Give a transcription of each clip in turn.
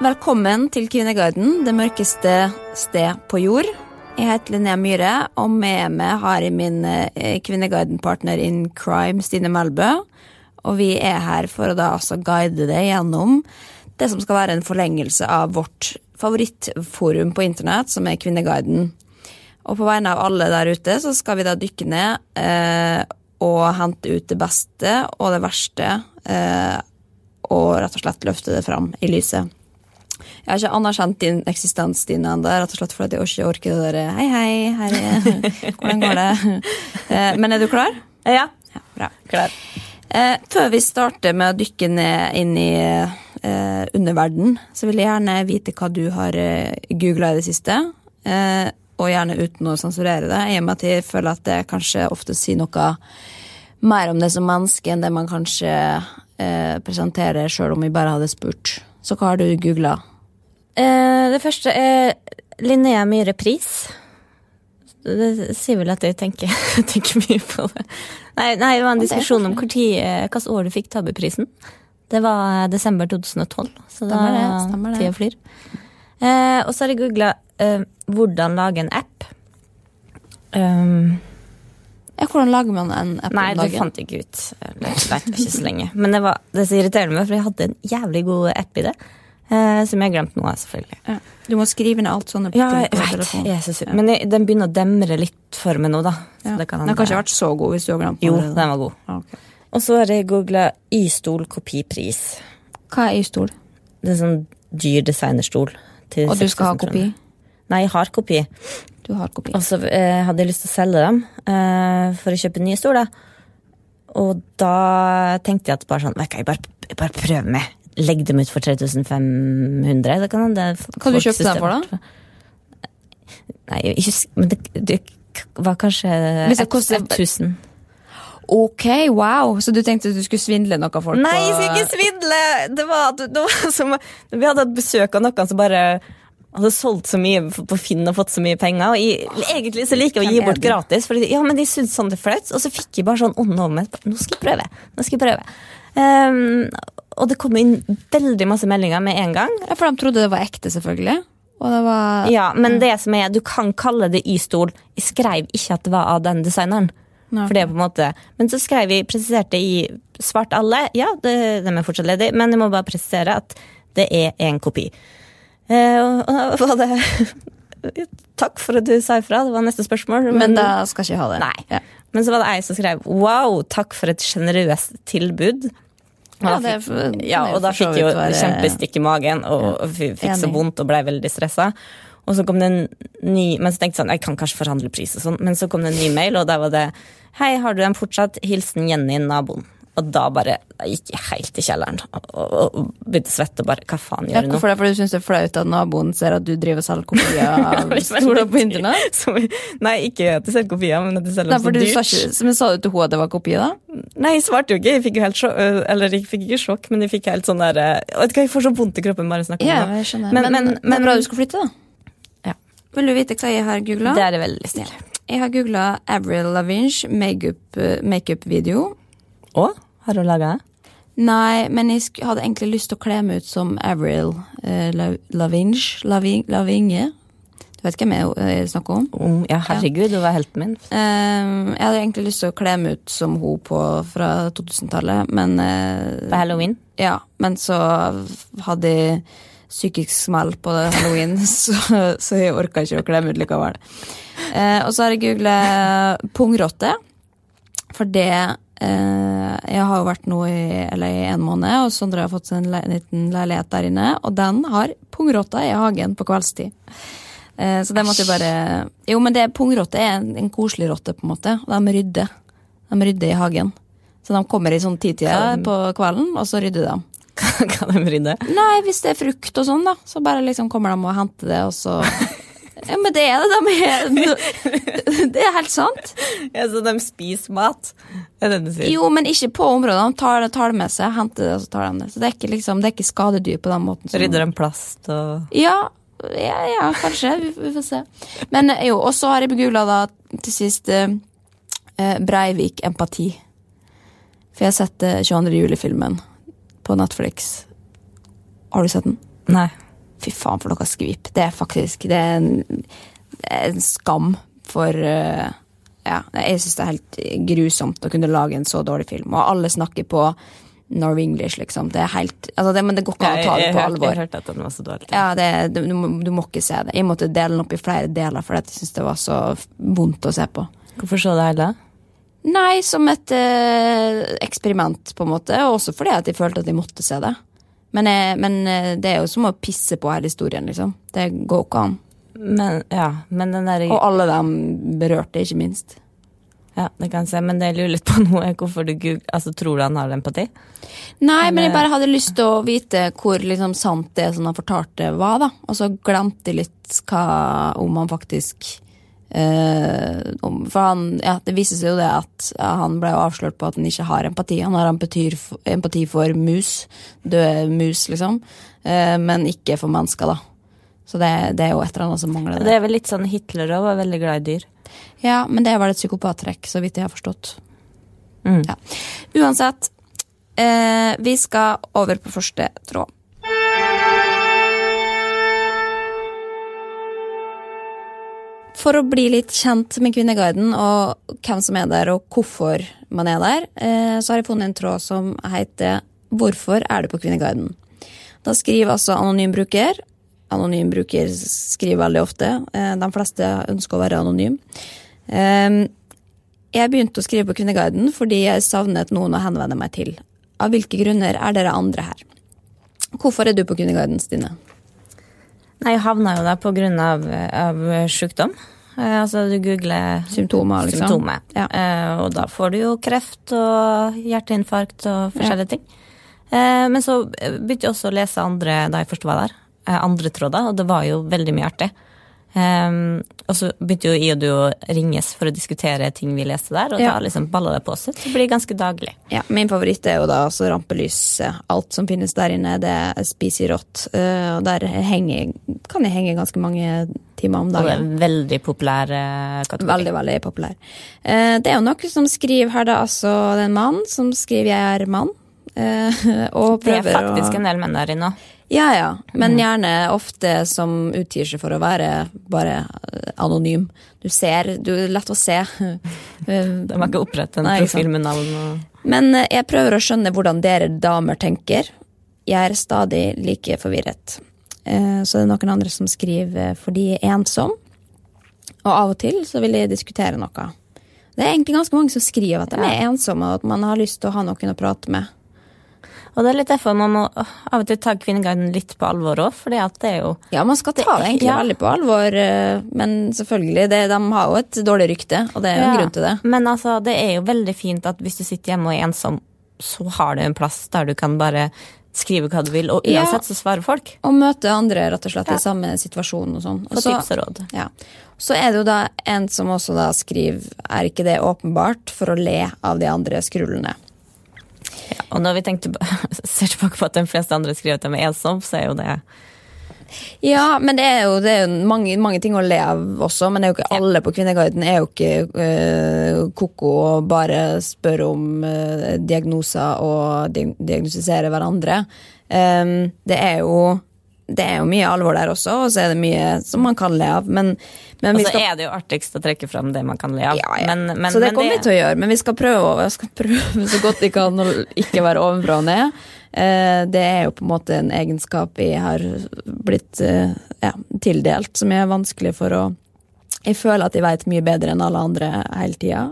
Velkommen til Kvinneguiden, det mørkeste sted på jord. Jeg heter Linnea Myhre, og med meg har jeg min eh, Kvinneguiden-partner in crime, Stine Melbø. Og vi er her for å da altså guide deg gjennom det som skal være en forlengelse av vårt favorittforum på internett, som er Kvinneguiden. Og på vegne av alle der ute så skal vi da dykke ned eh, og hente ut det beste og det verste, eh, og rett og slett løfte det fram i lyset. Jeg har ikke anerkjent din eksistens, Stine, ennå, rett og slett fordi jeg ikke orker det der Hei, hei, her er Hvordan går det? Eh, Men er du klar? Ja. Ja, bra. Klar. Eh, før vi starter med å dykke ned inn i eh, underverden, så vil jeg gjerne vite hva du har googla i det siste. Og gjerne uten å sensurere det, i og med at jeg føler at det kanskje ofte sier noe mer om det som menneske enn det man kanskje presenterer, sjøl om vi bare hadde spurt. Så hva har du googla? Eh, det første er Linnea Myhre Pris. Det sier vel at jeg tenker, tenker mye på det. Nei, nei, det var en diskusjon om hvor eh, hvilket år du fikk Tabbeprisen. Det var desember 2012, så da det, stemmer det. tida flyr. Eh, og så har jeg googla eh, 'hvordan lage en app'. Um, Ja, hvordan lager man en app nei, det fant jeg ikke ut. Det vet jeg ikke så lenge. Men det, var, det som irriterer meg, for jeg hadde en jævlig god app i det. Eh, som jeg har glemt nå, selvfølgelig. Ja. Du må skrive ned alt sånne Ja, jeg vet. sur. Men jeg, den begynner å demre litt for meg nå, da. Så Ja. det kan Den har kanskje vært så god hvis du har glemt den Jo, den var god. Okay. Og så har jeg googla Y-stol kopipris. Hva er Y-stol? Det er sånn dyr designerstol. Og du skal ha kopi? Nei, jeg har kopi. Du har kopi. Og så eh, hadde jeg lyst til å selge dem eh, for å kjøpe nye stoler. Og da tenkte jeg at bare sånn, jeg bare, jeg bare prøver meg. Legg dem ut for 3500. Det kan det kan du kjøpe dem for, da? Nei, jeg husker, men det, det var kanskje Hvis det koster- 1000. Ok, wow! Så du tenkte at du skulle svindle noen folk? Nei, jeg skulle skal ikke svindle! Det var, det var som, vi hadde hatt besøk av noen som bare hadde solgt så mye på Finn og fått så mye penger. Og jeg, egentlig så liker jeg å gi bort gratis, for ja, men de syntes sånn det er flaut. Og så fikk jeg bare sånn ånd over meg. Nå skal jeg prøve. Nå skal jeg prøve. Ehm, og det kom inn veldig masse meldinger med en gang. Ja, for de trodde det var ekte, selvfølgelig. Og det var Ja, Men det som er, du kan kalle det Y-stol. Jeg skrev ikke at det var av den designeren. Nei. For det er på en måte Men så skrev vi, presiserte i svart alle. Ja, det, de er fortsatt ledige, men jeg må bare presisere at det er en kopi. Eh, og var det Takk for at du sa ifra, det var neste spørsmål. Men da skal ikke jeg ha det. Nei. Men så var det ei som skrev 'wow, takk for et sjenerøst tilbud'. Ja, det ja, og da fikk jeg jo være- kjempestikk i magen og fikk så vondt og ble veldig stressa. Og så kom det en ny Men så tenkte jeg sånn, jeg kan kanskje forhandle pris og sånn. Men så kom det en ny mail, og der var det 'Hei, har du en fortsatt? Hilsen Jenny, naboen'. Og da bare da gikk jeg helt i kjelleren og, og, og begynte å svette. og bare, Hva faen gjør du nå? hvorfor det? Fordi du syns det er flaut at naboen ser at du driver og selger kopier av stoler på internett? Som- Nei, ikke at du selger kopier, men at du selger så du sa, dyrt. men sa du til henne at det var kopi, da? Nei, jeg svarte jo ikke. Jeg fikk jo helt sjokk, øh, eller jeg fikk ikke sjokk, men jeg fikk helt sånn der øh, Vet du hva, jeg får så vondt i kroppen bare å snakke Ja, om det. jeg skjønner. Men- Men, men- det men- er bra du skal flytte, da. Ja. Vil du vite hva jeg har googla? Det er det veldig snill. Jeg har googla Avril Lavinge makeup-video. makeup-video. Har du laga det? Nei, men jeg hadde egentlig lyst til å kle meg ut som Avril eh, Lavinge. Lavinge. Lavinge. Du vet hvem jeg eh, snakker om? Um, ja, herregud, du var helten min. Um, jeg hadde egentlig lyst til å kle meg ut som hun på, fra 2000-tallet, men uh, På halloween. Ja, men så hadde jeg psykisk smell på halloween, så, så jeg orka ikke å kle meg ut likevel. Uh, og så har jeg googlet pungrotte, for det Jeg har jo vært nå i LA i en måned, og Sondre har fått en liten leilighet der inne, og den har pungrotta i hagen på kveldstid. Eh, så det måtte jeg bare Jo, men det pungrotte er en, en koselig rotte, på en måte, og de rydder. De rydder i hagen. Så de kommer i sånn titida på kvelden, og så rydder de. Kan de rydde? Nei, hvis det er frukt og sånn, da, så bare liksom kommer de og henter det, og så Ja, men det er det. De er Det er helt sant. Ja, Så de spiser mat? Er det du sier? Jo, men ikke på området. De tar, tar det med seg, henter det, og så tar de det. Så det er ikke, liksom, det er ikke skadedyr på den måten. som- Rydder de plast og Ja, ja, ja, kanskje. Vi, vi får se. Men eh, jo, og så har jeg begoogla da til sist eh, eh, Breivik empati. For jeg har sett eh, 22. juli-filmen på Netflix. Har du sett den? Nei. Fy faen, for noe skvip. Det er faktisk Det er en, det er en skam for uh, Ja, jeg syns det er helt grusomt å kunne lage en så dårlig film. Og alle snakker på Norwenglish, liksom. Det er helt altså det, Men det går ikke an å ta det på alvor. Jeg hørte at den var så dårlig. Ja, det, du, du må ikke se det. Jeg måtte dele den opp i flere deler, for jeg syntes det var så vondt å se på. Hvorfor så du hele? Nei, som et eh, eksperiment, på en måte. Og også fordi at jeg følte at jeg måtte se det. Men, jeg, men eh, det er jo som å pisse på hele historien, liksom. Det går ikke an. Men, ja, men den der Og alle dem berørte, ikke minst. Ja, det kan jeg se, men det jeg lurer litt på nå, er hvorfor du goog- altså, tror du han har empati? Nei, men jeg bare hadde lyst til å vite hvor liksom, sant det som han fortalte var, da. Og så glemte jeg litt hva om han faktisk om, For han, ja, det viser seg jo det at ja, han ble jo avslørt på at han ikke har empati. Han har empati for mus, døde mus, liksom. uh, men ikke for mennesker, da. Så det, det er jo et eller annet som mangler Det det er vel litt sånn Hitler òg var veldig glad i dyr. Ja, men det er vel et psykopattrekk, så vidt jeg har forstått. Mm. Ja. Uansett, uh, vi skal over på første tråd. For å bli litt kjent med Kvinneguiden og hvem som er der og hvorfor man er der, eh, så har jeg funnet en tråd som heter 'Hvorfor er du på Kvinneguiden?' Da skriver altså anonym bruker. Anonym bruker skriver veldig ofte. eh, De fleste ønsker å være anonym. Eh, Jeg begynte å skrive på Kvinneguiden fordi jeg savnet noen å henvende meg til. Av hvilke grunner er dere andre her? Hvorfor er du på Kvinneguiden, Stine? Nei, jeg havna jo der på grunn av, av sykdom. Eh, altså, du googler Symptomer, liksom? symptomer. Ja. Eh, og da får du jo kreft og hjerteinfarkt og forskjellige ting. Eh, men så begynte jeg også å lese andre da jeg først var der. Eh, andre tråder, og det var jo veldig mye artig. Eh, og så begynte jo jeg og du å ringes for å diskutere ting vi leste der, og Ja. da liksom balla det på seg. Det blir ganske daglig. Ja, Min favoritt er jo da altså rampelys. Alt som finnes der inne, det spiser rått. Uh, og der henger, kan jeg henge ganske mange timer om dagen. Og det er en veldig populær kategori. Veldig, veldig populær. Uh, det er jo noe som skriver her, da, altså det er en mann som skriver 'jeg er mann'. Eh, å Det er prøver faktisk en del menn der inne òg. Ja, ja. Men gjerne ofte som utgir seg for å være bare eh, anonym. Du ser, du er lett å se. De har ikke opprettet en Nei, profil med navn og Men eh, jeg prøver å skjønne hvordan dere damer tenker. Jeg er stadig like forvirret. Så det er noen andre som skriver for de er ensom. Og av og til så vil de diskutere noe. Det er egentlig ganske mange som skriver at de er ensomme, og at man har lyst til å ha noen å prate med. Og det er litt derfor man må av og til ta Kvinneguiden litt på alvor òg, for det er jo Ja, man skal ta det egentlig Ja. veldig på alvor, eh, men selvfølgelig, det, de har jo et dårlig rykte, og det er jo en grunn til det. Men altså, det er jo veldig fint at hvis du sitter hjemme og er ensom, så har du en plass der du kan bare skrive hva du vil, og uansett så svarer folk. Og møte andre rett og slett Ja. i samme situasjon og sånn. Få tips og råd. Ja. Så er det jo da en som også da skriver Er ikke det åpenbart for å le av de andre skrullene? Og når vi tenkte, ser tilbake på at de fleste andre skriver at de er ensomme, så er jo det Ja, men det er jo, det er jo mange, mange ting å le av også. Men det er jo ikke alle på Kvinneguiden er jo ikke øh, ko-ko og bare spør om øh, diagnoser og di diagnostiserer hverandre. Um, det er jo det er jo mye alvor der også, og så er det mye som man kan le av. Men, men Og vi så skal er det jo artigst å trekke fram det man kan le av. Ja, ja. Men, men, så det kommer vi til å gjøre, men vi skal prøve, å- jeg skal prøve så godt vi kan å ikke være ovenfra og ned. Eh, Det er jo på en måte en egenskap jeg har blitt eh, ja, tildelt, som er vanskelig for å Jeg føler at jeg vet mye bedre enn alle andre hele tida.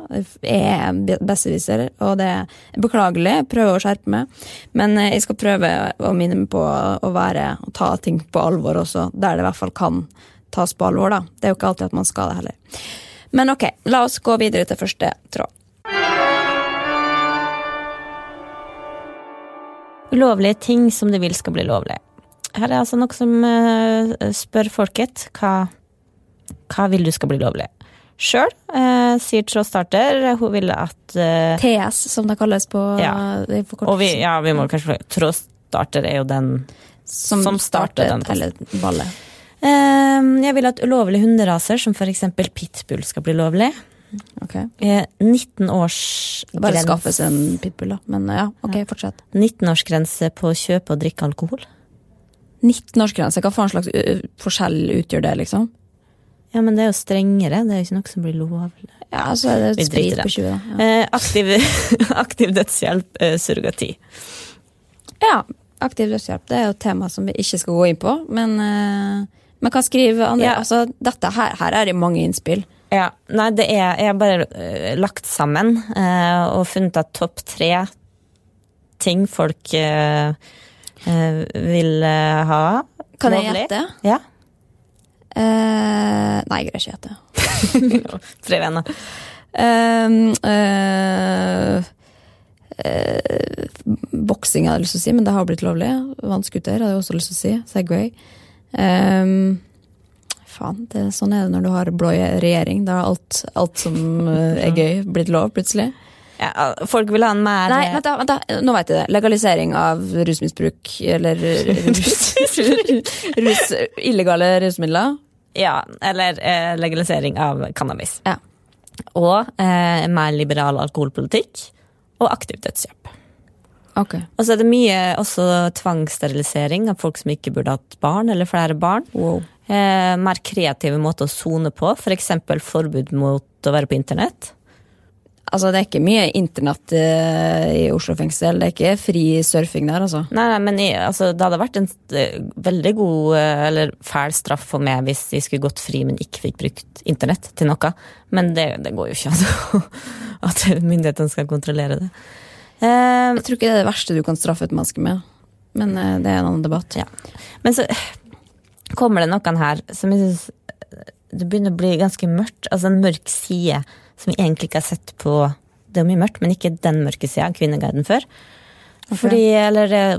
Jeg er en besserwisser, og det er beklagelig. Jeg prøver å skjerpe meg. Men eh, jeg skal prøve å minne meg på å være og ta ting på alvor også, der det i hvert fall kan tas på alvor, da. Det er jo ikke alltid at man skal det heller. Men ok, la oss gå videre til første tråd. Ulovlige ting som de vil skal bli lovlig. Her er altså noe som uh, spør folket hva, hva vil du skal bli lovlig. Sjøl uh, sier Trådstarter hun vil at eh, TS, som det kalles på Ja. det er Og vi, ja, vi må kanskje Trådstarter er jo den som, som starter den hele ballet. Eh, Jeg vil at ulovlige hunderaser, som eksempel pitbull, skal bli lovlig. Ok. Eh, 19 års Bare skaffes en pitbull, da. Men ja, ok, fortsett. 19-årsgrense på å kjøpe og drikke alkohol. 19-årsgrense, hva faen slags forskjell utgjør det, liksom? Ja, men det er jo strengere. Det er jo ikke noe som blir lovlig. Ja, så er det sprit på 20, da. Ja. Eh, aktiv, aktiv dødshjelp, eh, surrogati. ja, aktiv dødshjelp. Det er jo et tema som vi ikke skal gå inn på, men uh, Men hva skriver André? Ja. Altså, dette her, her er det mange innspill. Ja, nei, det er Jeg har bare uh, lagt sammen uh, og funnet at topp tre ting folk uh, vil ha. Kan jeg gjette? Ja. Nei, jeg greier ikke gjette. Tre venner. Um, Uh, boksing hadde jeg lyst til å si, men det har blitt lovlig. Vannskuter hadde jeg også lyst til å si. Segway. Um, faen, det, sånn er det når du har blå regjering. Da har alt, alt som eh, er gøy, blitt lov plutselig. Ja, folk vil ha en mer Nei, vent da, vent da, nå vet jeg det. Legalisering av rusmisbruk, eller rus, rus, illegale rusmidler. Ja, eller eh, legalisering av cannabis. Ja. Og eh, mer liberal alkoholpolitikk. Og aktiv dødshjelp. Ok. Og så er det mye også tvangssterilisering av folk som ikke burde hatt barn, eller flere barn. Wow. Eh, mer kreative måter å sone på, f.eks. For forbud mot å være på internett. Altså, det er ikke mye internett eh, i Oslo fengsel. Det er ikke fri surfing der, altså. Nei, nei, men altså, Det hadde vært en eh, veldig god eh, eller fæl straff for meg hvis jeg skulle gått fri, men ikke fikk brukt internett til noe. Men det, det går jo ikke an at myndighetene skal kontrollere det. Eh, Jeg tror ikke det er det verste du kan straffe et menneske med. Men eh, det er en annen debatt. Ja. Men så kommer det noen her som jeg syns Det begynner å bli ganske mørkt. Altså en mørk side som vi egentlig ikke har sett på Det er mye mørkt, men ikke den mørke sida av Kvinneguiden før. Fordi, eller er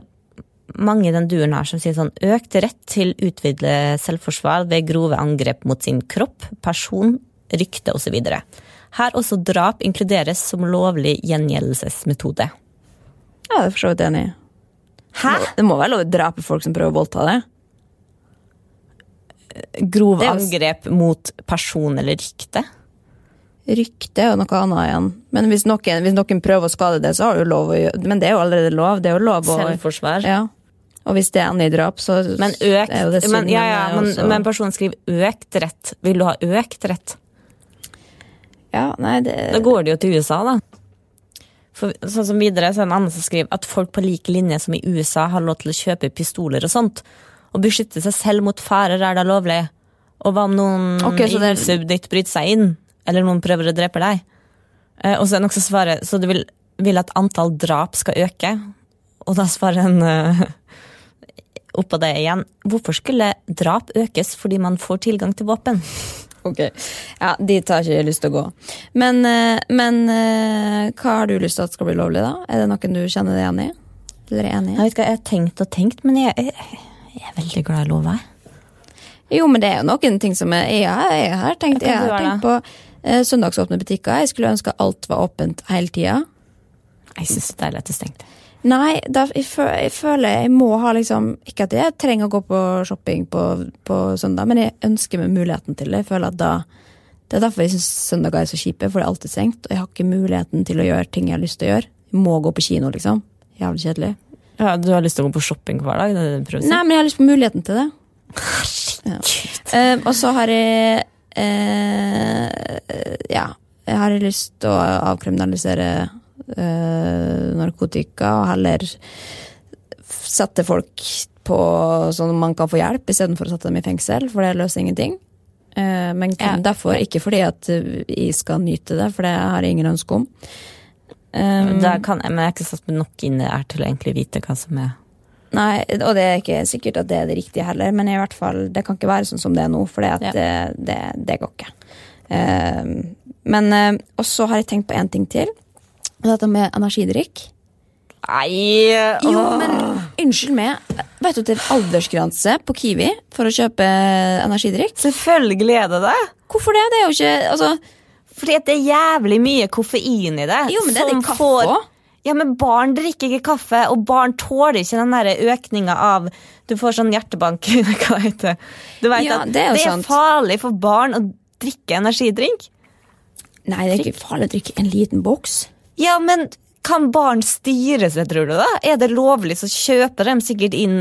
mange i den duren her som sier sånn økt rett til utvidet selvforsvar ved grove angrep mot sin kropp, person, rykte osv. Her også drap inkluderes som lovlig gjengjeldelsesmetode. Ja, det er for så vidt enig i. Hæ? Det må være lov å drepe folk som prøver å voldta deg. Grove Det angrep mot person eller rykte? Rykte er jo noe annet igjen. Men hvis noen, hvis noen prøver å skade det, så har du lov å gjøre Men det er jo allerede lov. Det jo lov å Selvforsvar? Ja. Og hvis det ender i drap, så Men økt er jo det synd, men, ja, ja, men, men personen skriver økt rett. Vil du ha økt rett? Ja, nei, det Da går det jo til USA, da. For, sånn som videre så er en annen som skriver at folk på lik linje som i USA har lov til å kjøpe pistoler og sånt. å beskytte seg selv mot farer er da lovlig. Og hva om noen okay, det er- huset ditt bryter seg inn, eller noen prøver å drepe deg? Eh, og så er det noen som svarer, så du vil, vil at antall drap skal øke? Og da svarer en uh, oppå det igjen, hvorfor skulle drap økes fordi man får tilgang til våpen? Ok, ja, Dit har jeg ikke lyst til å gå. Men, eh, men eh, hva har du lyst til at skal bli lovlig, da? Er det noen du kjenner deg igjen i? Eller er enig i? Jeg vet ikke, jeg har tenkt og tenkt, men jeg, jeg, jeg er veldig glad i lover. Jo, men det er jo noen ting som Jeg, jeg har tenkt, jeg har tenkt på eh, søndagsåpne butikker. Jeg skulle ønske alt var åpent hele tida. Jeg syns det er lett å stenge. Nei, da, jeg, føler, jeg føler jeg må ha liksom Ikke at jeg trenger å gå på shopping på, på søndag, men jeg ønsker meg muligheten til det. Jeg føler at da Det er derfor jeg syns søndager er så kjipe, for det er alltid stengt. Og jeg har ikke muligheten til å gjøre ting jeg har lyst til å gjøre. Jeg må gå på kino, liksom. Jævlig kjedelig. Ja, du har lyst til å gå på shopping hver dag? Er? Nei, men jeg har lyst på muligheten til det. Ja. Eh, og så har jeg uh, Ja, jeg har lyst til å avkriminalisere eh, narkotika og heller sette folk på sånn man kan få hjelp, istedenfor å sette dem i fengsel, for det løser ingenting. Uh, men kun Ja. derfor, ikke fordi at jeg skal nyte det, for det har jeg ingen ønske om. Um, kan, men jeg er ikke satt nok inn i det her til å egentlig vite hva som er Nei, og det er ikke sikkert at det er det riktige heller, men i hvert fall, det kan ikke være sånn som det er nå, for Ja. det, det, det går ikke. Eh, men uh, også har jeg tenkt på én ting til. Dette med energidrikk. Nei! Jo, men unnskyld meg. Vet du at det er aldersgrense på Kiwi for å kjøpe energidrikk? Selvfølgelig er det det! Hvorfor det? Det er jo ikke Altså, Fordi det er jævlig mye koffein i det. jo, men det er det kaffe får- Ja, men barn drikker ikke kaffe, og barn tåler ikke den der økninga av Du får sånn hjertebank Hva heter det? Du vet Ja, at det er det er farlig for barn å drikke energidrink. Nei, det er ikke farlig å drikke en liten boks. Ja, men kan barn styre seg, tror du da? Er det lovlig, så kjøper de sikkert inn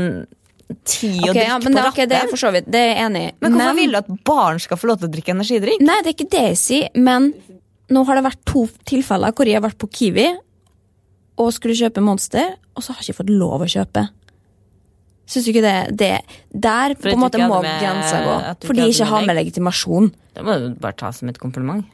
ti og Ok, drikker ja, men på det, ok, det er for så vidt, det er jeg enig i. Men hvorfor vil du at barn skal få lov til å drikke energidrikk? Nei, det er ikke det jeg sier, men nå har det vært to tilfeller hvor jeg har vært på Kiwi og skulle kjøpe Monster, og så har jeg ikke fått lov å kjøpe. Syns du ikke det, det Der på en måte må grensa gå. Fordi jeg ikke har med med legitimasjon. Det må du bare ta som et kompliment.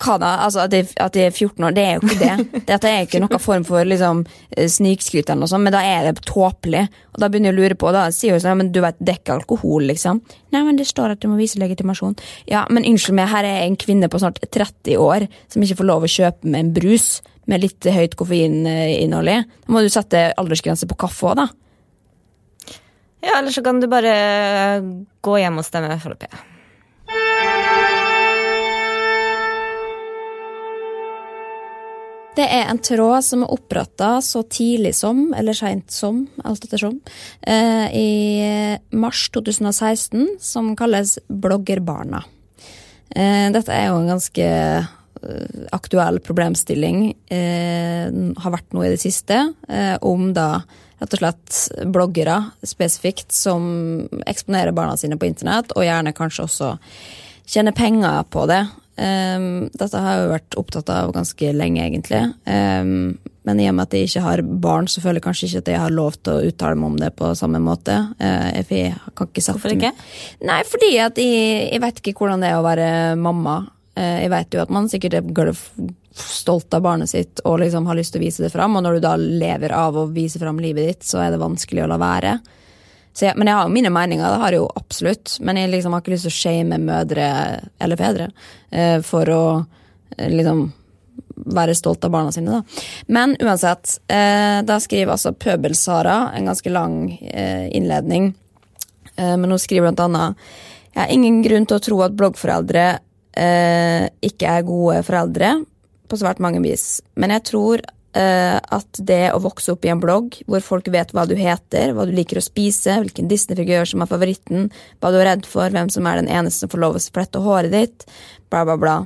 Hva da? Altså at jeg, at jeg er 14 år, det er jo ikke det. Dette er ikke noen form for liksom, eh, snikskryt, eller noe sånt, men da er det tåpelig. Og da begynner jeg å lure på, da sier hun sånn, men du vet, det er ikke alkohol, liksom. Nei, men det står at du må vise legitimasjon. Ja, men unnskyld meg, her er en kvinne på snart 30 år som ikke får lov å kjøpe med en brus med litt høyt koffeininnhold i. Da må du sette aldersgrense på kaffe òg, da. Ja, eller så kan du bare gå hjem og stemme Frp. Det er en tråd som er oppretta så tidlig som, eller seint som, alt ettersom, eh, i mars 2016, som kalles Bloggerbarna. Eh, dette er jo en ganske eh, aktuell problemstilling, har vært noe i det siste, om da rett og slett bloggere spesifikt som eksponerer barna sine på internett, og gjerne kanskje også tjener penger på det. Um, dette har jeg jo vært opptatt av ganske lenge, egentlig. Um, men i og med at jeg ikke har barn, så føler jeg kanskje ikke at jeg har lov til å uttale meg om det på samme måte. Uh, jeg kan ikke Hvorfor ikke? Nei, fordi at jeg, jeg vet ikke hvordan det er å være mamma. Uh, jeg vet jo at man sikkert er stolt av barnet sitt og liksom har lyst til å vise det fram, og når du da lever av å vise fram livet ditt, så er det vanskelig å la være. Jeg, men jeg har jo mine meninger, det har jeg jo absolutt. Men jeg liksom har ikke lyst til å shame mødre eller fedre eh, for å eh, liksom være stolt av barna sine. Da. Men uansett, eh, da skriver altså Pøbel-Sara en ganske lang eh, innledning. Eh, men hun skriver blant annet Jeg har ingen grunn til å tro at bloggforeldre eh, ikke er gode foreldre på svært mange vis. Men jeg tror at det å vokse opp i en blogg hvor folk vet hva du heter, hva du liker å spise, hvilken Disney-figur som er favoritten, hva du er redd for, hvem som er den eneste som får lov å flette håret ditt, bla, bla, bla,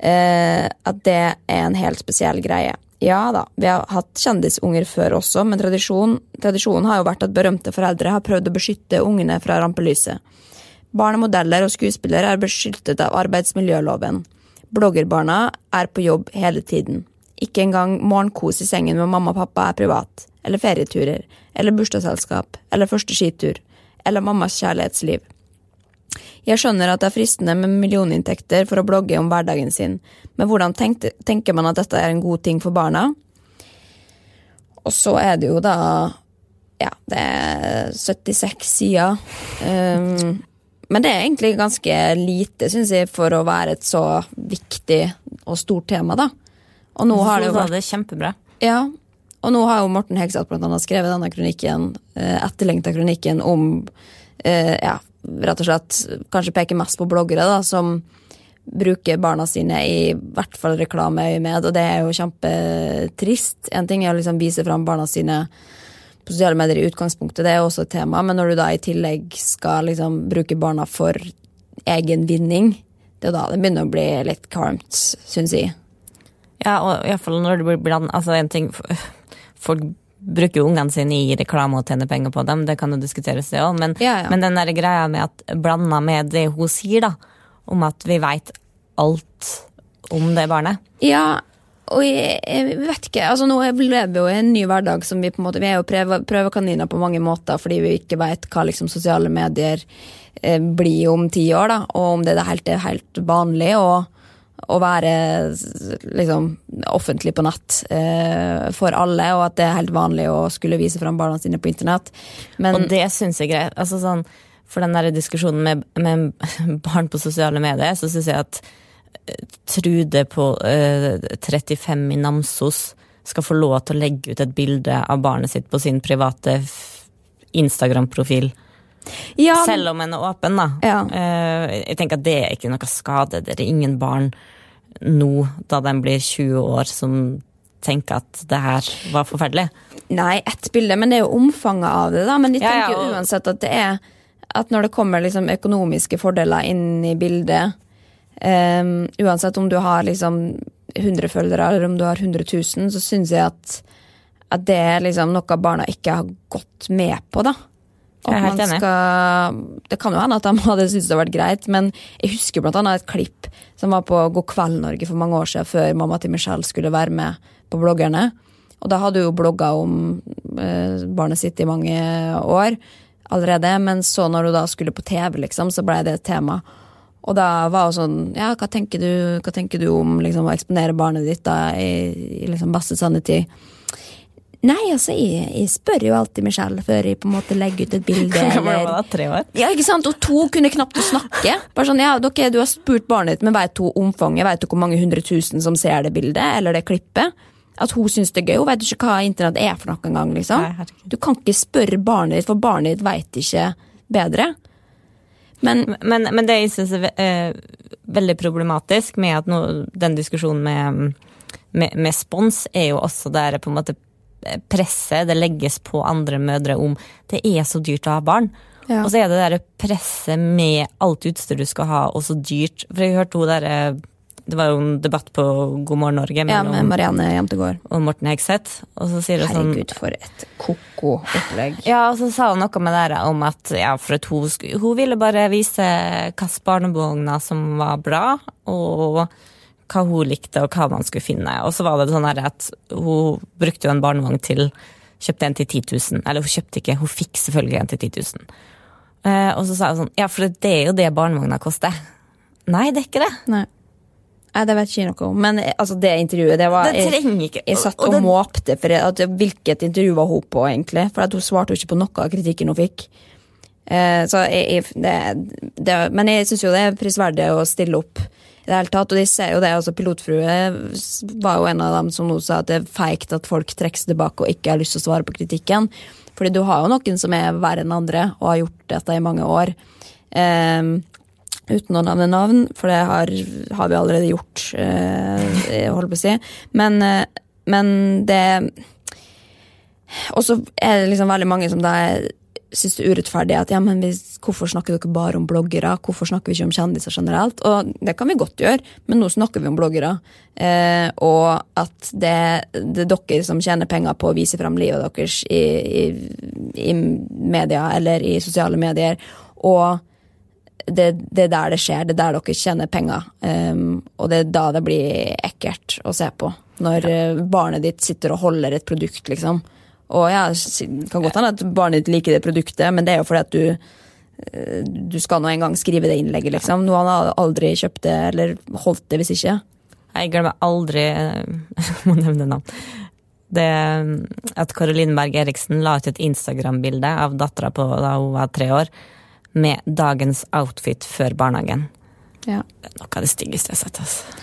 eh, at det er en helt spesiell greie. Ja da, vi har hatt kjendisunger før også, men tradisjon, tradisjonen har jo vært at berømte foreldre har prøvd å beskytte ungene fra rampelyset. Barnemodeller og skuespillere er beskyttet av arbeidsmiljøloven. Bloggerbarna er på jobb hele tiden. Ikke engang morgenkos i sengen med mamma og pappa er privat. Eller ferieturer. Eller bursdagsselskap. Eller første skitur. eller mammas kjærlighetsliv. Jeg skjønner at det er fristende med millioninntekter for å blogge om hverdagen sin, men hvordan tenkte, tenker man at dette er en god ting for barna? Og så er det jo da Ja, det er 76 sider. Um, men det er egentlig ganske lite, syns jeg, for å være et så viktig og stort tema, da. Og nå har det jo vært det kjempebra. Ja, og nå har jo Morten Hegseth blant annet skrevet denne kronikken, eh, etterlengta kronikken om eh, ja, rett og slett kanskje peker mest på bloggere, da, som bruker barna sine i hvert fall reklameøyemed, og det er jo kjempetrist. En ting er å liksom vise fram barna sine på sosiale medier i utgangspunktet, det er jo også et tema, men når du da i tillegg skal liksom bruke barna for egen vinning, det er da det begynner å bli litt kvalmt, syns jeg. Ja, og iallfall når det blir bland... Altså, en ting Folk bruker jo ungene sine i reklame og tjener penger på dem, det kan jo diskuteres, det òg, men, Ja, ja. men den der greia med at blanda med det hun sier, da, om at vi veit alt om det barnet Ja, og jeg, jeg vet ikke. altså Nå lever vi jo i en ny hverdag som vi på en måte Vi er jo prøve, prøvekaniner på mange måter fordi vi ikke vet hva liksom sosiale medier eh, blir om ti år, da, og om det er helt, helt vanlig å, å være liksom offentlig på nett eh, for alle, og at det er helt vanlig å skulle vise fram barna sine på internett. Men Og det syns jeg er greit. Altså sånn, for den der diskusjonen med, med barn på sosiale medier, så syns jeg at eh, Trude på eh, 35 i Namsos skal få lov til å legge ut et bilde av barnet sitt på sin private Instagram-profil. Ja, Selv om en er åpen, da. Ja. Eh, jeg tenker at det er ikke noe skade. Det er ingen barn nå, da de blir 20 år, som tenker at det her var forferdelig. Nei, ett bilde, men det er jo omfanget av det, da. Men de Ja, tenker ja, jo og- uansett at det er At når det kommer liksom økonomiske fordeler inn i bildet um, Uansett om du har liksom 100 følgere eller om du har 100 000, så syns jeg at, at det er liksom noe barna ikke har gått med på, da. At skal, det kan jo hende at de hadde syntes det hadde vært greit, men jeg husker annet et klipp som var på God kveld Norge for mange år siden, før mamma til Michelle skulle være med på bloggerne. Og da hadde hun jo blogga om eh, barnet sitt i mange år allerede, men så når hun da skulle på TV, liksom, så blei det et tema. Og da var hun sånn Ja, hva tenker du, hva tenker du om liksom, å eksponere barnet ditt da i, i liksom beste sannhetid? Nei, altså, jeg, jeg spør jo alltid meg selv før jeg på en måte legger ut et bilde. Hvor gammel var det? Tre år? ja, ikke sant? Og to kunne knapt snakke. Bare sånn, ja, dere, Du har spurt barnet ditt, men vet hun omfanget? Vet hun hvor mange hundre tusen som ser det bildet eller det klippet? At hun syns det er gøy. Hun vet jo ikke hva internett er for noe engang. Liksom. Nei. Du kan ikke spørre barnet ditt, for barnet ditt veit ikke bedre. Men Men, men det jeg syns er ve- eh, veldig problematisk med nå, den diskusjonen med, med, med spons, er jo også der på en måte presset det legges på andre mødre om det er så dyrt å ha barn. Ja. Og så er det der presset med alt utstyr du skal ha, og så dyrt. For jeg hørte hun der eh, Det var jo en debatt på God morgen Norge ja, med Marianne Jentegård. og Morten Hegseth, og så sier sånn Herregud, for et ko-ko opplegg. Ja, og så sa hun noe med det om at ja, at hun, hun ville bare vise hvilke barnevogner som var bra, og hva hun likte, og hva man skulle finne. Og så var det sånn at hun brukte jo en barnevogn til Kjøpte en til 10 000. Eller hun kjøpte ikke, hun fikk selvfølgelig en til 10 000. Eh, og så sa hun sånn Ja, for det er jo det barnevogna koster. Nei, det er ikke det. Nei. Nei, det vet ikke jeg noe om. Men eh, altså, det intervjuet, det var Det ikke Jeg satt og og, det- måpte for at, hvilket intervju var hun på, egentlig. For hun svarte jo ikke på noe av kritikken hun fikk. Eh, så jeg, jeg, det, det, men jeg syns jo det er prisverdig å stille opp i det hele tatt. Og de ser jo det, altså Pilotfrue var jo en av dem som nå sa at det er feigt at folk trekker seg tilbake og ikke har lyst til å svare på kritikken. Fordi du har jo noen som er verre enn andre og har gjort dette i mange år. Eh, uten å nevne navn, for det har, har vi allerede gjort, eh, holder på å si. Men, eh, men det Og så er det liksom veldig mange som da syns det er urettferdig at ja, men vi, hvorfor snakker dere bare om bloggere? Hvorfor snakker vi ikke om kjendiser generelt? Og det kan vi godt gjøre, men nå snakker vi om bloggere. Eh, og at det, det er dere som tjener penger på å vise fram livet deres i, i, i media eller i sosiale medier. Og det, det er der det skjer, det er der dere tjener penger. Um, og det er da det blir ekkelt å se på. Når ja. barnet ditt sitter og holder et produkt, liksom. Og ja, kan godt hende at barnet ditt liker det produktet, men det er jo fordi at du eh, du skal nå en gang skrive det innlegget, liksom. Noen har aldri kjøpt det eller holdt det hvis ikke. Jeg glemmer aldri eh, Må nevne navn. Det at Caroline Berg Eriksen la ut et Instagram-bilde av dattera da hun var tre år, med dagens outfit før barnehagen. Ja. Det er noe av det styggeste jeg har sett. Altså.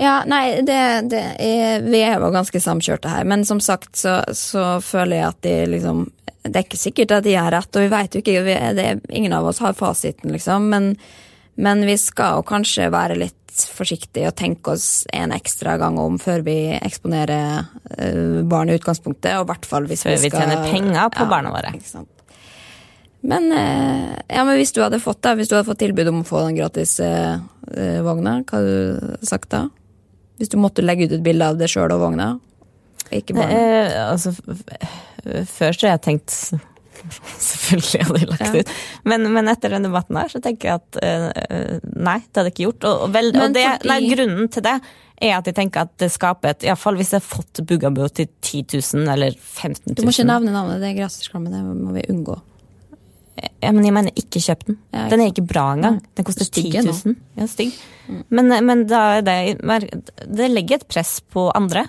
Ja, nei, det, det er, vi er jo ganske samkjørte her, men som sagt så, så føler jeg at de liksom Det er ikke sikkert at de har rett, og vi veit jo ikke, vi, det, ingen av oss har fasiten, liksom, men, men vi skal jo kanskje være litt forsiktige og tenke oss en ekstra gang om før vi eksponerer uh, barn i utgangspunktet, og i hvert fall hvis Før vi vi tjener penger på barna våre. ikke sant. Men, eh, ja, men hvis du hadde fått da, hvis du hadde fått tilbud om å få den gratis eh, eh, vogna, hva hadde du sagt da? Hvis du måtte legge ut et bilde av deg sjøl og vogna? Ikke barna. Eh, altså, før så har jeg tenkt Selvfølgelig hadde jeg lagt Ja. ut. Men, men etter den debatten her, så tenker jeg at eh, nei, det hadde jeg ikke gjort. Og, og, vel, og det, fordi- nei, grunnen til det er at jeg tenker at det skaper et Iallfall hvis jeg har fått Bugaboo til 10 000 eller 15 000. Du må ikke nevne navnet, det er gratisreklame, det må vi unngå. Ja, men jeg mener, ikke kjøp den. Ja, ikke den er ikke bra engang. Nei. Den koster 10 Stygg er nå. 000. Ja, stygg. Men, men er det Det legger et press på andre.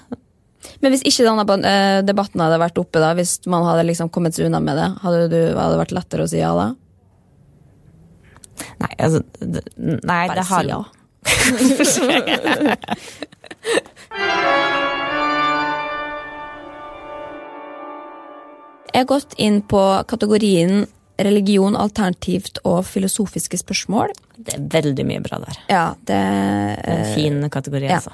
Men hvis ikke denne eh, debatten hadde vært oppe, da, hvis man hadde liksom kommet seg unna med det, hadde du, hadde det vært lettere å si ja da? Nei, altså det, Nei, Bare det har si ja. Jeg har gått inn på kategorien religion, alternativt og filosofiske spørsmål. Det er veldig mye bra der. Ja, det En fin kategori, ja. altså.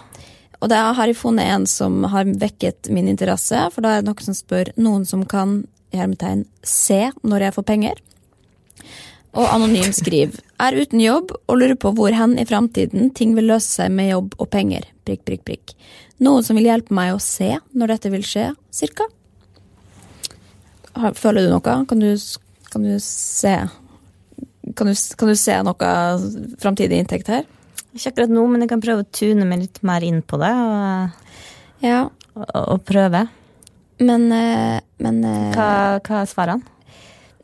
Og da har jeg funnet en som har vekket min interesse, for da er det noen som spør noen som kan i hermetegn se når jeg får penger. Og anonym skriver er uten jobb og lurer på hvor hen i framtiden ting vil løse seg med jobb og penger. Prikk, prikk, prikk. Noen som vil hjelpe meg å se når dette vil skje, cirka. Føler du noe? Kan du, kan du se kan du, kan du se noe framtidig inntekt her? Ikke akkurat nå, men jeg kan prøve å tune meg litt mer inn på det. Og, Ja, og, og prøve. men, eh, men eh, Hva, hva er svarene?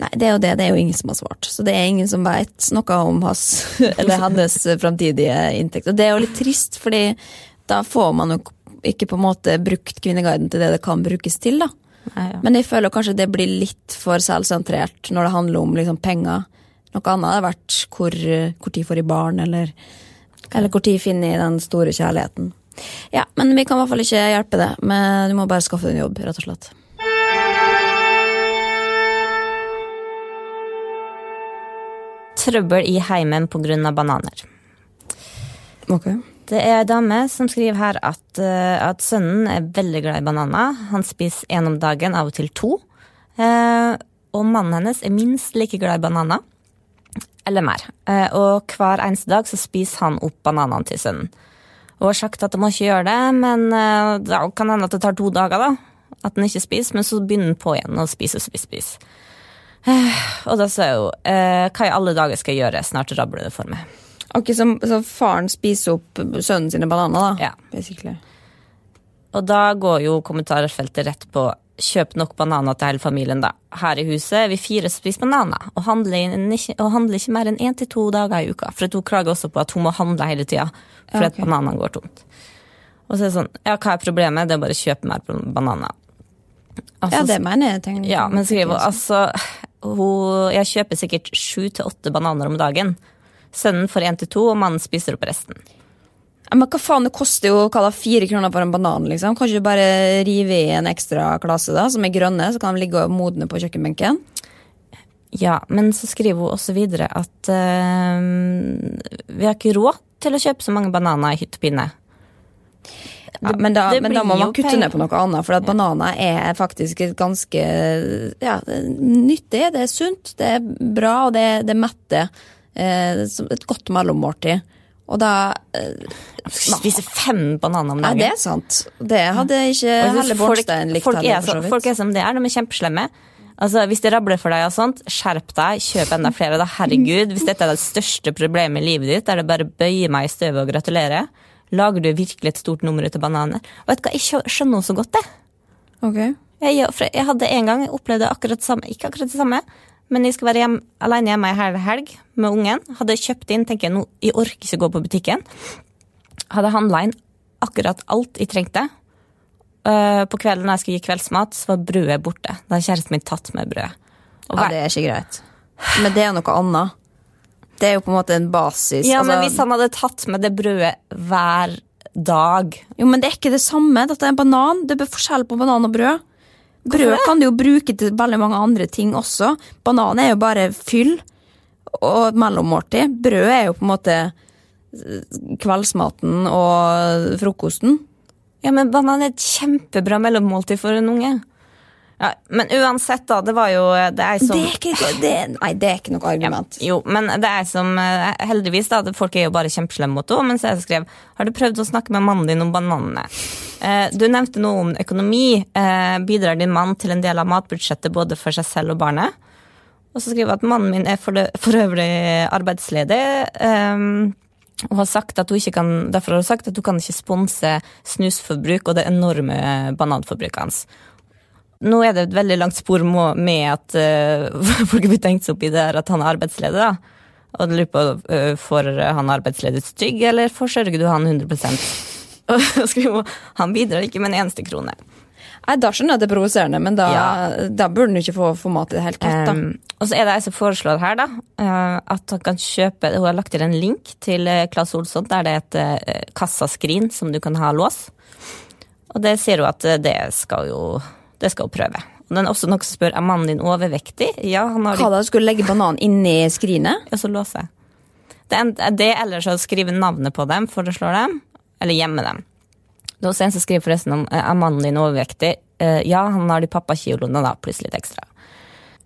Nei, det er jo det. Det er jo ingen som har svart. Så det er ingen som veit noe om hans eller hennes framtidige inntekt. Og det er jo litt trist, fordi da får man jo ikke på en måte brukt Kvinneguiden til det det kan brukes til, da. Nei, ja. Men jeg føler kanskje det blir litt for selvsentrert når det handler om liksom penger. Noe annet hadde vært hvor, hvor tid får de barn, eller, eller hvor tid finner de den store kjærligheten. Ja, men vi kan i hvert fall ikke hjelpe det. Men du må bare skaffe deg en jobb, rett og slett. Trøbbel i heimen pga. bananer. Ok. Det er ei dame som skriver her at, eh, at sønnen er veldig glad i bananer. Han spiser én om dagen, av og til to. Eh, og mannen hennes er minst like glad i bananer. Eller mer. Eh, og hver eneste dag så spiser han opp bananene til sønnen. Og har sagt at han må ikke gjøre det, men da kan hende at det tar to dager, da. At han ikke spiser, men så begynner han på igjen å spise og spise. spiser. Eh, og da sier hun hva i alle dager skal jeg gjøre, snart rabler det for meg. Ok, så, så faren spiser opp sønnen sine bananer, da? Ja. Basically. Og da går jo kommentarfeltet rett på kjøp nok bananer til hele familien, da. Her i huset er vi fire som spiser bananer, og handler, ikke, og handler ikke mer enn én til to dager i uka. For hun klager også på at hun må handle hele tida fordi Ja, ok. at bananene går tomt. Og så er det sånn, ja, hva er problemet? Det er bare å kjøpe mer bananer. Altså, Ja, det mener jeg. tenker- ja, men skriver altså hun, Jeg kjøper sikkert sju til åtte bananer om dagen. Sønnen får én til to, og mannen spiser opp resten. Men hva faen, det koster jo hva da, fire kroner for en banan, liksom. Kan du bare rive i en ekstra klase, da, som er grønne, så kan de ligge og modne på kjøkkenbenken? Ja, men så skriver hun også videre at uh, vi har ikke råd til å kjøpe så mange bananer i hytt og pinne. Ja, men, da, men da må man kutte ned på noe annet, for at bananer er faktisk ganske ja, nyttig, det er sunt, det er bra, og det, det metter. Eh, som et godt mellommåltid. Og da eh, Spise fem bananer om Nei, dagen. det er sant. Det hadde ikke Helle folk, Bornstein likt folk, heller, er for så, vidt. folk er som det er, de er kjempeslemme. Altså, Hvis det rabler for deg, og sånt, skjerp deg, kjøp enda flere. Da, herregud, Hvis dette er det største problemet i livet ditt, er det bare å bøye meg i støvet og gratulere. Lager du virkelig et stort nummer ut av bananer? Og vet du hva, Jeg skjønner henne så godt, det. Ok. Jeg, jeg hadde en gang opplevd akkurat det samme, ikke akkurat det samme, men jeg skal være hjem, alene hjemme ei hel helg med ungen. Hadde kjøpt inn, tenker jeg nå, jeg orker ikke gå på butikken. Hadde handla inn akkurat alt jeg trengte. Eh, på kvelden da jeg skulle gi kveldsmat, så var brødet borte. Da hadde kjæresten min tatt med brødet. Ja, det er ikke greit. Men det er jo noe annet. Det er jo på en måte en basis. ja, men altså- hvis han hadde tatt med det brødet hver dag Jo, men det er ikke det samme. Dette er en banan. Det er forskjell på banan og brød. Brød kan du jo bruke til veldig mange andre ting også. Banan er jo bare fyll og mellommåltid. Brød er jo på en måte kveldsmaten og frokosten. Ja, men banan er et kjempebra mellommåltid for en unge. Ja, men uansett, da. Det var jo det er som Det er ikke, det, nei, det er ikke noe argument. Jo, men det er som eh, Heldigvis, da. Folk er jo bare kjempeslemme mot henne. så jeg skrev Har du prøvd å snakke med mannen din om bananene? Eh, du nevnte noe om økonomi. Eh, bidrar din mann til en del av matbudsjettet både for seg selv og barnet? Og så skriver jeg at mannen min er for, det, for øvrig arbeidsledig. eh, og har sagt at hun ikke kan, derfor har hun sagt at hun kan ikke sponse snusforbruk og det enorme bananforbruket hans. Nå er det et veldig langt spor med at uh, folk blir tenkt seg opp i det her at han er arbeidsledig. da. Og du lurer på uh, får han arbeidsledighetstrygd, eller forsørger du han 100 Og så skriver hun han bidrar ikke med en eneste krone. Nei, Da skjønner jeg at det er provoserende, men da, Ja. da burde han ikke få, få mat i det hele tatt. da. Um, og så er det ei som foreslår her da, at han kan kjøpe Hun har lagt til en link til Claes Olsson der det er et kassaskrin som du kan ha lås. Og det sier hun at det skal jo det skal hun prøve. Og den er også noen som spør er mannen din overvektig. Ja, han har Hva da, skulle legge banan inni skrinet? Ja, så låse. Det er det eller så skrive navnet på dem, foreslår dem, eller gjemme dem. Det er også en som skriver forresten om er mannen din overvektig. Eh, ja, han har de pappakiloene, da, pluss litt ekstra.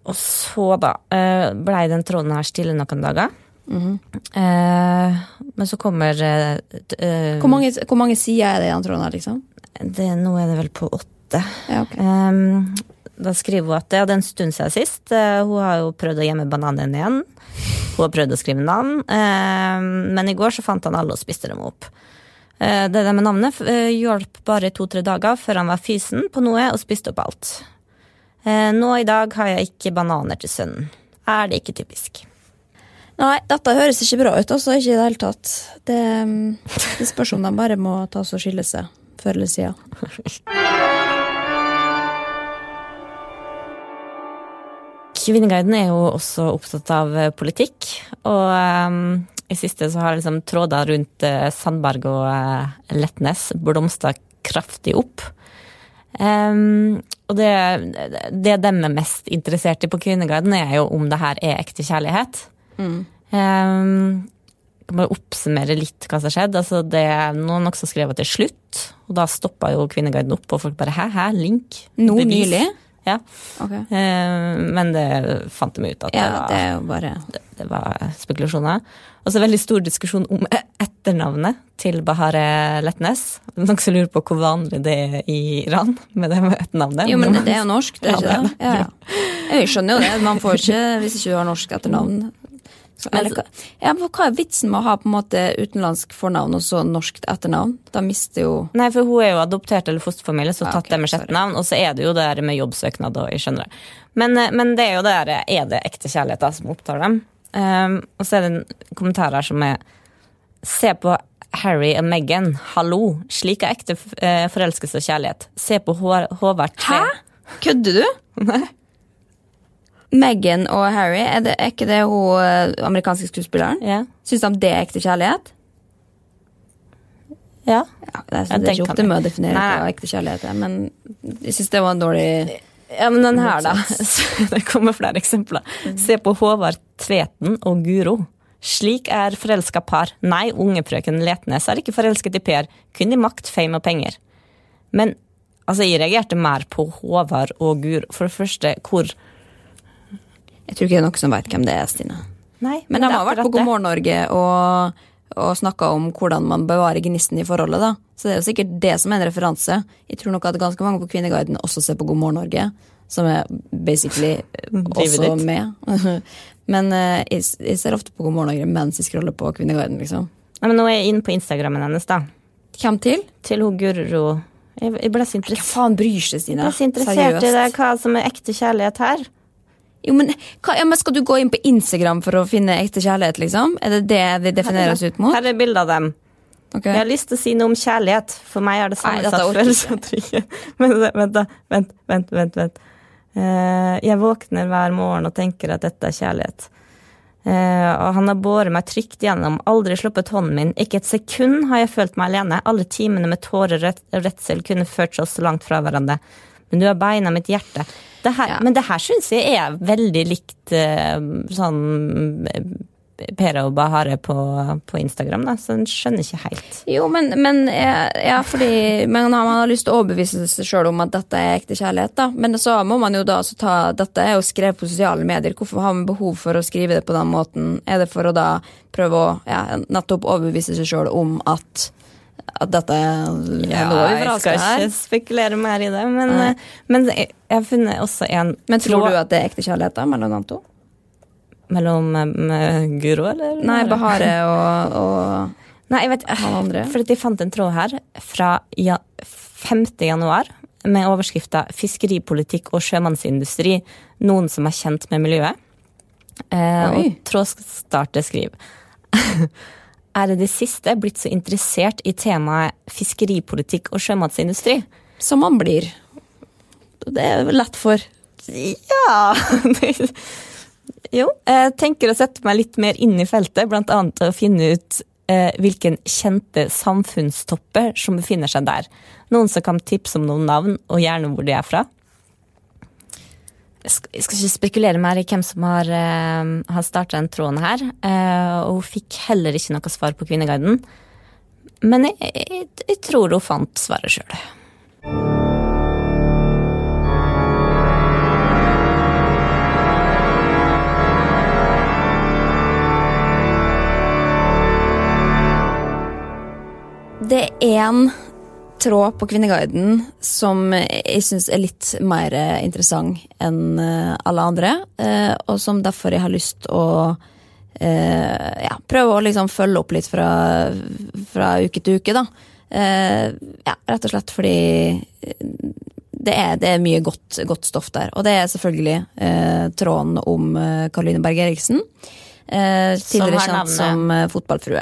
Og så, da, uh, blei den tråden her stille noen dager. Eh, men så kommer uh, eh, Hvor mange, hvor mange sider er det i den tråden her, liksom? det, Nå er det vel på åtte. Ja, okay. um, da skriver hun at det hadde en stund siden sist. Uh, hun har jo prøvd å gjemme bananen igjen. Hun har prøvd å skrive navn, uh, men i går så fant han alle og spiste dem opp. Uh, det der med navnet uh, hjalp bare to-tre dager før han var fysen på noe og spiste opp alt. Eh, nå i dag har jeg ikke bananer til sønnen. Er det ikke typisk? Nei, dette høres ikke bra ut, altså. Ikke i det hele tatt. Det, mm, det spørs om de bare må ta og skille seg før eller siden. Kvinneguiden er jo også opptatt av eh, politikk, og um, i siste så har liksom tråder rundt eh, Sandberg og uh, Letnes blomstra kraftig opp. Um, og det, det de er mest interessert i på Kvinneguiden, er jo om det her er ekte kjærlighet. Um, jeg kan bare oppsummere litt hva som har skjedd. Altså det noen også skrev at det er slutt, og da stoppa jo Kvinneguiden opp, og folk bare hæ, hæ, link? Nå Bevis?» nylig? Ja. Okay. Eh, men det fant de ut at Ja, det, var, bare det, det var spekulasjoner. Og så veldig stor diskusjon om e- etternavnet til Bahare Letnes. Noen som lurer på hvor vanlig det er i Iran med det med etternavnet. Jo, men det er jo norsk, det er ikke det? Ja, ja. Jeg skjønner jo det. Man får ikke hvis ikke du har norsk etternavn. Eller, hva- ja, men hva er vitsen med å ha på en måte utenlandsk fornavn og så norsk etternavn? Da mister jo Nei, for hun er jo adoptert eller fosterfamilie, så Ah, tatt okay, det med sjette navn. Og så er det jo det der med jobbsøknad, og jeg skjønner det. Men, eh, men det er jo det der, er det ekte kjærlighet da, som opptar dem? Um, og så er det en kommentar her som er Se på Harry og Meghan, hallo. Slik er ekte eh, forelskelse og kjærlighet. Se på Håvard 3. Hæ? Kødder du? Nei. Meghan og Harry, er, det, er ikke det hun eh, amerikanske skuespilleren? Ja. Syns de det er ekte kjærlighet? ja. Ja, det, er, det er ikke opp til meg å definere hva ekte kjærlighet er, men jeg syns det var en dårlig Ja, men den her, da. Det kommer flere eksempler. Se på Håvard Tveten og Guro. Slik er forelska par. Nei, unge frøken Letnes er ikke forelsket i Per, kun i makt, fame og penger. Men altså, jeg reagerte mer på Håvard og Guro. For det første, hvor Jeg tror ikke det er noen som veit hvem det er, Stine. Nei, Men de det er har vært på God morgen Norge og, og snakka om hvordan man bevarer gnisten i forholdet. da. Så det er jo sikkert det som er en referanse. Jeg tror nok at ganske mange på Kvinneguiden også ser på God morgen Norge, som er basically også med. Men uh, jeg, jeg ser ofte på God morgen Norge mens jeg scroller på Kvinneguiden, liksom. Nei, men Nå er jeg inne på Instagrammen hennes, da. Hvem til? Til hun Guro Jeg, jeg ble så interessert. Hva faen bryr seg, jeg Stine? ble så interessert i det, hva som er ekte kjærlighet her. Jo, men, hva, ja, men Skal du gå inn på Instagram for å finne ekte kjærlighet, liksom? Er det det vi definerer oss ut mot? Her er bilde av dem. Okay. Jeg har lyst til å si noe om kjærlighet. For meg er det samme satt sammensatt følelse av trygghet. Men vent. Vent, vent, vent. vent. Uh, jeg våkner hver morgen og tenker at dette er kjærlighet. Uh, og han har båret meg trygt gjennom, aldri sluppet hånden min. Ikke et sekund har jeg følt meg alene. Alle timene med tårer og redsel kunne ført oss så langt fra hverandre. Men du har beina mitt hjerte. Det her, Ja. Men det her syns jeg er veldig likt eh, sånn eh, Per og Bahare på, på Instagram, da, så en skjønner ikke helt. Jo, men, men, ja, ja, fordi, men man har lyst til å overbevise seg sjøl om at dette er ekte kjærlighet. da. Men så må man jo da ta Dette er jo skrevet på sosiale medier. Hvorfor har man behov for å skrive det på den måten? Er det for å da prøve å ja, nettopp overbevise seg sjøl om at, at dette er noe vi jeg skal her? ikke spekulere mer i det, men, eh, men jeg jeg har funnet også en Men tror tråd du at det er ekte kjærlighet da, mellom de to? mellom eh, Guro, eller? Nei, Bahare og, og Nei, jeg vet andre. For de jeg fant en tråd her fra 5. januar med overskrifta 'Fiskeripolitikk og sjømannsindustri. Noen som er kjent med miljøet'. Eh, og trådstarter skriver Er det det siste blitt så interessert i temaet fiskeripolitikk og sjømatsindustri? Som man blir. Det er vel lett for Ja Jo. Jeg tenker å sette meg litt mer inn i feltet, annet å finne ut eh, hvilken kjente samfunnstopper som befinner seg der. Noen som kan tipse om noen navn, og gjerne hvor de er fra. Jeg skal, ikke spekulere mer i hvem som har, eh, har starta den tråden her. Eh, og hun fikk heller ikke noe svar på Kvinneguiden. Men jeg, jeg, jeg tror hun fant svaret sjøl. Det er en tråd på Kvinneguiden som jeg syns er litt mer eh, interessant enn eh, alle andre, eh, og som derfor jeg har lyst å ja, prøve å liksom følge opp litt fra, fra uke til uke, da. Ja, rett og slett fordi det er, det er mye godt, godt stoff der. Og det er selvfølgelig tråden om Caroline Berg Eriksen. Tidligere kjent som fotballfrue.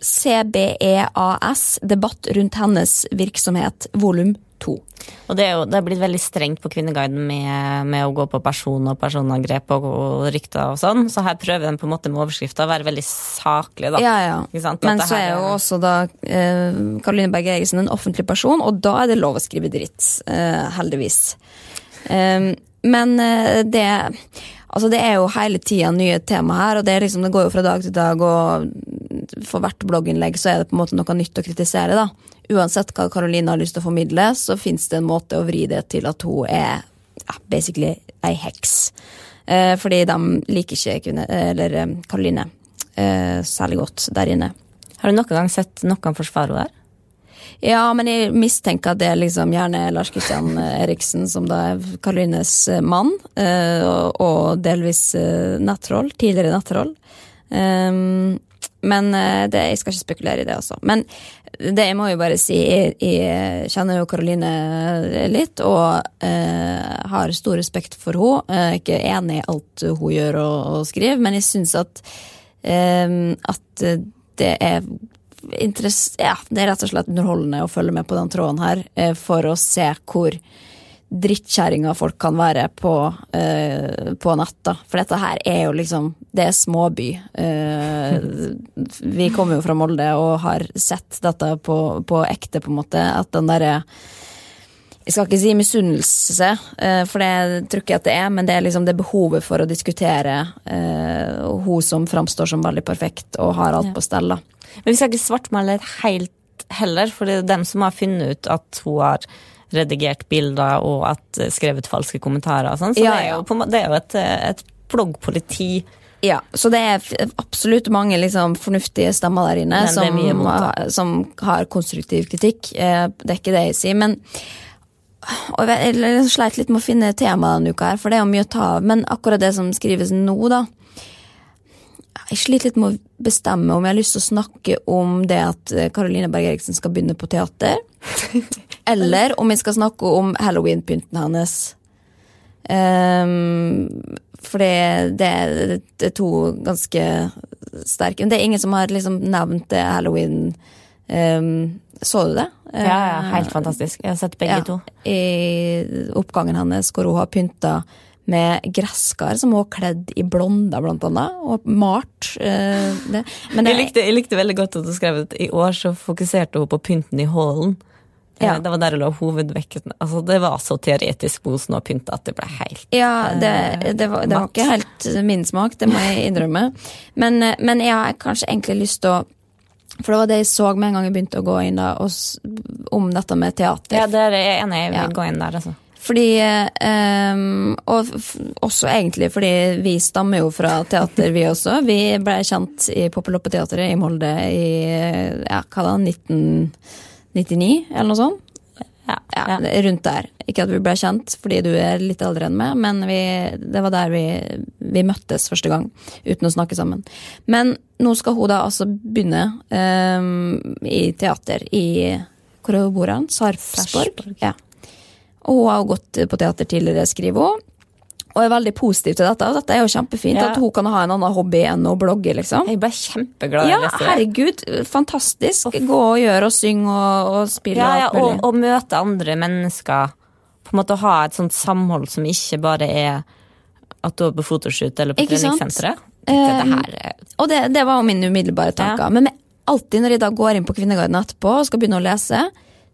CBEAS, debatt rundt hennes virksomhet, volum to. Og det er jo det er blitt veldig strengt på Kvinneguiden med, med å gå på person og personangrep og, og rykter og sånn, så her prøver de på en måte med overskrifta å være veldig saklig, da. Ja, ja. Men så er jo også da eh, Karoline Berg Eriksen en offentlig person, og da er det lov å skrive dritt. Eh, heldigvis. Eh, men det Altså, det er jo hele tida nye tema her, og det, er liksom, det går jo fra dag til dag, og for hvert blogginnlegg så er det på en måte noe nytt å kritisere, da. Uansett hva Karoline har lyst til å formidle, så fins det en måte å vri det til at hun er ja, basically ei heks. Eh, fordi de liker ikke kvinne, eller eh, Karoline eh, særlig godt der inne. Har du noen gang sett noen forsvare henne der? Ja, men jeg mistenker at det er liksom gjerne Lars Kristian Eriksen, som da er Karolines mann, eh, og, og delvis eh, nettroll. Tidligere nettroll. Um, men eh, det, jeg skal ikke spekulere i det, også. Men det jeg må jo bare si, jeg, jeg kjenner jo Karoline litt, og eh, har stor respekt for henne. Jeg er ikke enig i alt hun gjør og, og skriver, men jeg syns at, eh, at det er ja, det er rett og slett underholdende å følge med på den tråden her, eh, for å se hvor drittkjerringer folk kan være på, uh, på natta. For dette her er jo liksom Det er småby. Uh, vi kommer jo fra Molde og har sett dette på, på ekte, på en måte. At den derre jeg skal ikke si misunnelse, eh, for det tror ikke jeg at det er, men det er liksom det behovet for å diskutere uh, hun som framstår som veldig perfekt og har alt på stell. Men vi skal ikke svartmale helt heller, for det er dem som har funnet ut at hun har redigert bilder og at eh, skrevet falske kommentarer og sånn. Så Ja, det er jo, det er jo et, eh, et bloggpoliti. Ja, Så det er absolutt mange liksom, fornuftige stemmer der inne som, som har konstruktiv kritikk. Eh, Det er ikke det jeg sier. Men og jeg, sleit litt med å finne tema denne uka, her, for det er jo mye å ta av. Men akkurat det som skrives nå, da jeg sliter litt med å bestemme om jeg har lyst til å snakke om det at Karoline Caroline Berg Eriksen skal begynne på teater. eller om vi skal snakke om halloween-pynten hennes. Um, for det, det, det, er to ganske sterke Men det er ingen som har liksom nevnt det halloween um, Så du det? Ja, ja, helt fantastisk. Jeg har sett begge ja, to. I oppgangen hennes hvor hun har pynta med gresskar som hun har kledd i blonder, blant annet, og malt uh, jeg, likte, jeg likte veldig godt at du skrev at i år så fokuserte hun på pynten i hallen. Ja. Det var der det lå hovedvekten. Altså, det var så teoretisk mosen og pynta at det ble helt Ja, det, eh, det, var, det var, ikke helt min smak, det må jeg innrømme. Men, eh, men jeg har kanskje egentlig lyst til å For det var det jeg så med en gang jeg begynte å gå inn da, om dette med teater. Ja, det er jeg enig. Jeg vil ja. gå inn der, altså. Fordi um, Og også egentlig fordi vi stammer jo fra teater, vi også. Vi ble kjent i Poppeloppe-teatret i Molde i ja, hva da, 19... 99, eller noe sånt. Ja, ja, Rundt der. Ikke at vi ble kjent fordi du er litt eldre enn meg, men vi, det var der vi, vi, møttes første gang, uten å snakke sammen. Men nå skal hun da altså begynne um, i teater i Hvor bor hun? Sarpsborg? Ja. Og hun har gått på teater tidligere, skriver hun og er veldig positiv til dette. Og dette er jo kjempefint. Ja. At hun kan ha en annen hobby enn å blogge. liksom. Jeg ble kjempeglad ja, herregud, fantastisk. Gå og gjøre og synge og, og spille. Ja, ja, og, og, møte andre mennesker. På en måte Ha et sånt samhold som ikke bare er at du er på fotoshoot eller på treningssenteret. Um, og det, det, var min umiddelbare tanker. Ja. Men alltid når jeg da går inn på Kvinneguiden etterpå og skal begynne å lese,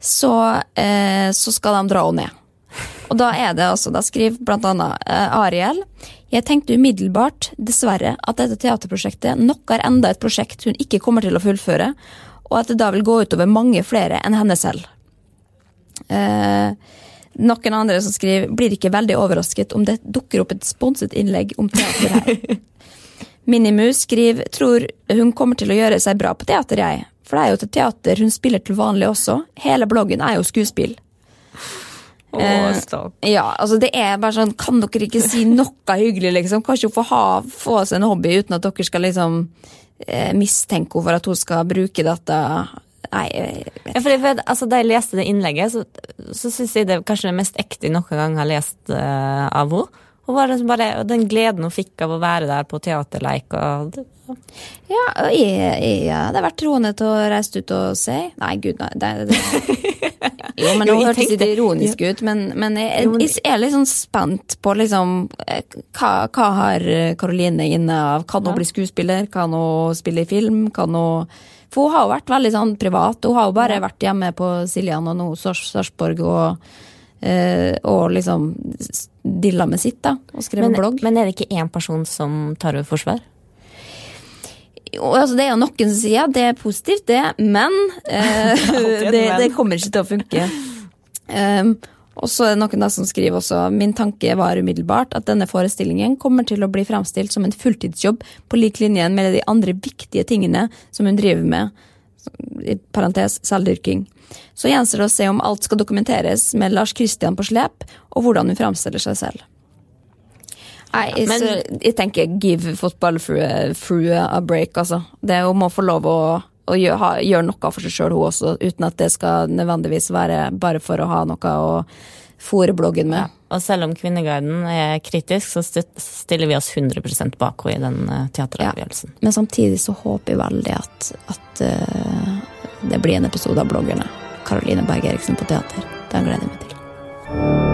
så, eh, så skal de dra henne ned. Og da er det altså, da skriver blant annet uh, Ariel Jeg tenkte umiddelbart, dessverre, at dette teaterprosjektet nok er enda et prosjekt hun ikke kommer til å fullføre, og at det da vil gå utover mange flere enn henne selv. Uh, noen andre som skriver blir ikke veldig overrasket om det dukker opp et sponset innlegg om teater her. Minimus skriver tror hun kommer til å gjøre seg bra på teater, jeg. For det er jo til teater hun spiller til vanlig også. Hele bloggen er jo skuespill. Eh, ja, altså det er bare sånn Kan dere ikke si noe hyggelig, liksom? Kanskje hun får ha, få seg en hobby uten at dere skal liksom eh, mistenke henne for at hun skal bruke dette Nei, ja, for jeg, altså, Da jeg leste det innlegget, så, så syns jeg det er kanskje det mest ekte jeg noen gang har lest uh, av henne. Hun var liksom bare, Den gleden hun fikk av å være der på teaterleik. Og, ja, jeg, jeg, hadde vært troende til å reise ut og se. Nei, gud, nei. Det, det. Jo, men Nå hørtes det ironisk ut, men, men jeg, jeg, er litt sånn spent på liksom eh, hva, hva har Karoline inne av? Kan hun bli skuespiller? Kan hun spille i film? Kan hun For hun har jo vært veldig sånn privat. Hun har jo bare vært hjemme på Siljan og nå Sarpsborg og Uh, og liksom dilla med sitt, da. Og skrevet men, blogg. Men er det ikke én person som tar over forsvar? Altså det er jo noen som sier at det er positivt, det, men uh, det, det, kommer ikke til å funke. Um, og så er det noen da som skriver også Min tanke var umiddelbart at denne forestillingen kommer til å bli fremstilt som en fulltidsjobb på lik linje med de andre viktige tingene som hun driver med, i parentes selvdyrking. Så gjenstår det å se om alt skal dokumenteres med Lars Kristian på slep, og hvordan hun fremstiller seg selv. Nei, jeg, Men, jeg tenker give fotballfrue a break, altså. Det Hun må få lov å, å gjøre, gjøre, noe for seg sjøl, hun også, uten at det skal nødvendigvis være bare for å ha noe å fòre bloggen med. Ja. Og selv om Kvinneguiden er kritisk, så stiller vi oss 100 bak henne i den eh, teateravgjørelsen. Ja. Men samtidig så håper jeg veldig at, at uh, det blir en episode av bloggerne. Karoline Berg Eriksen på teater. Den gleder jeg meg til.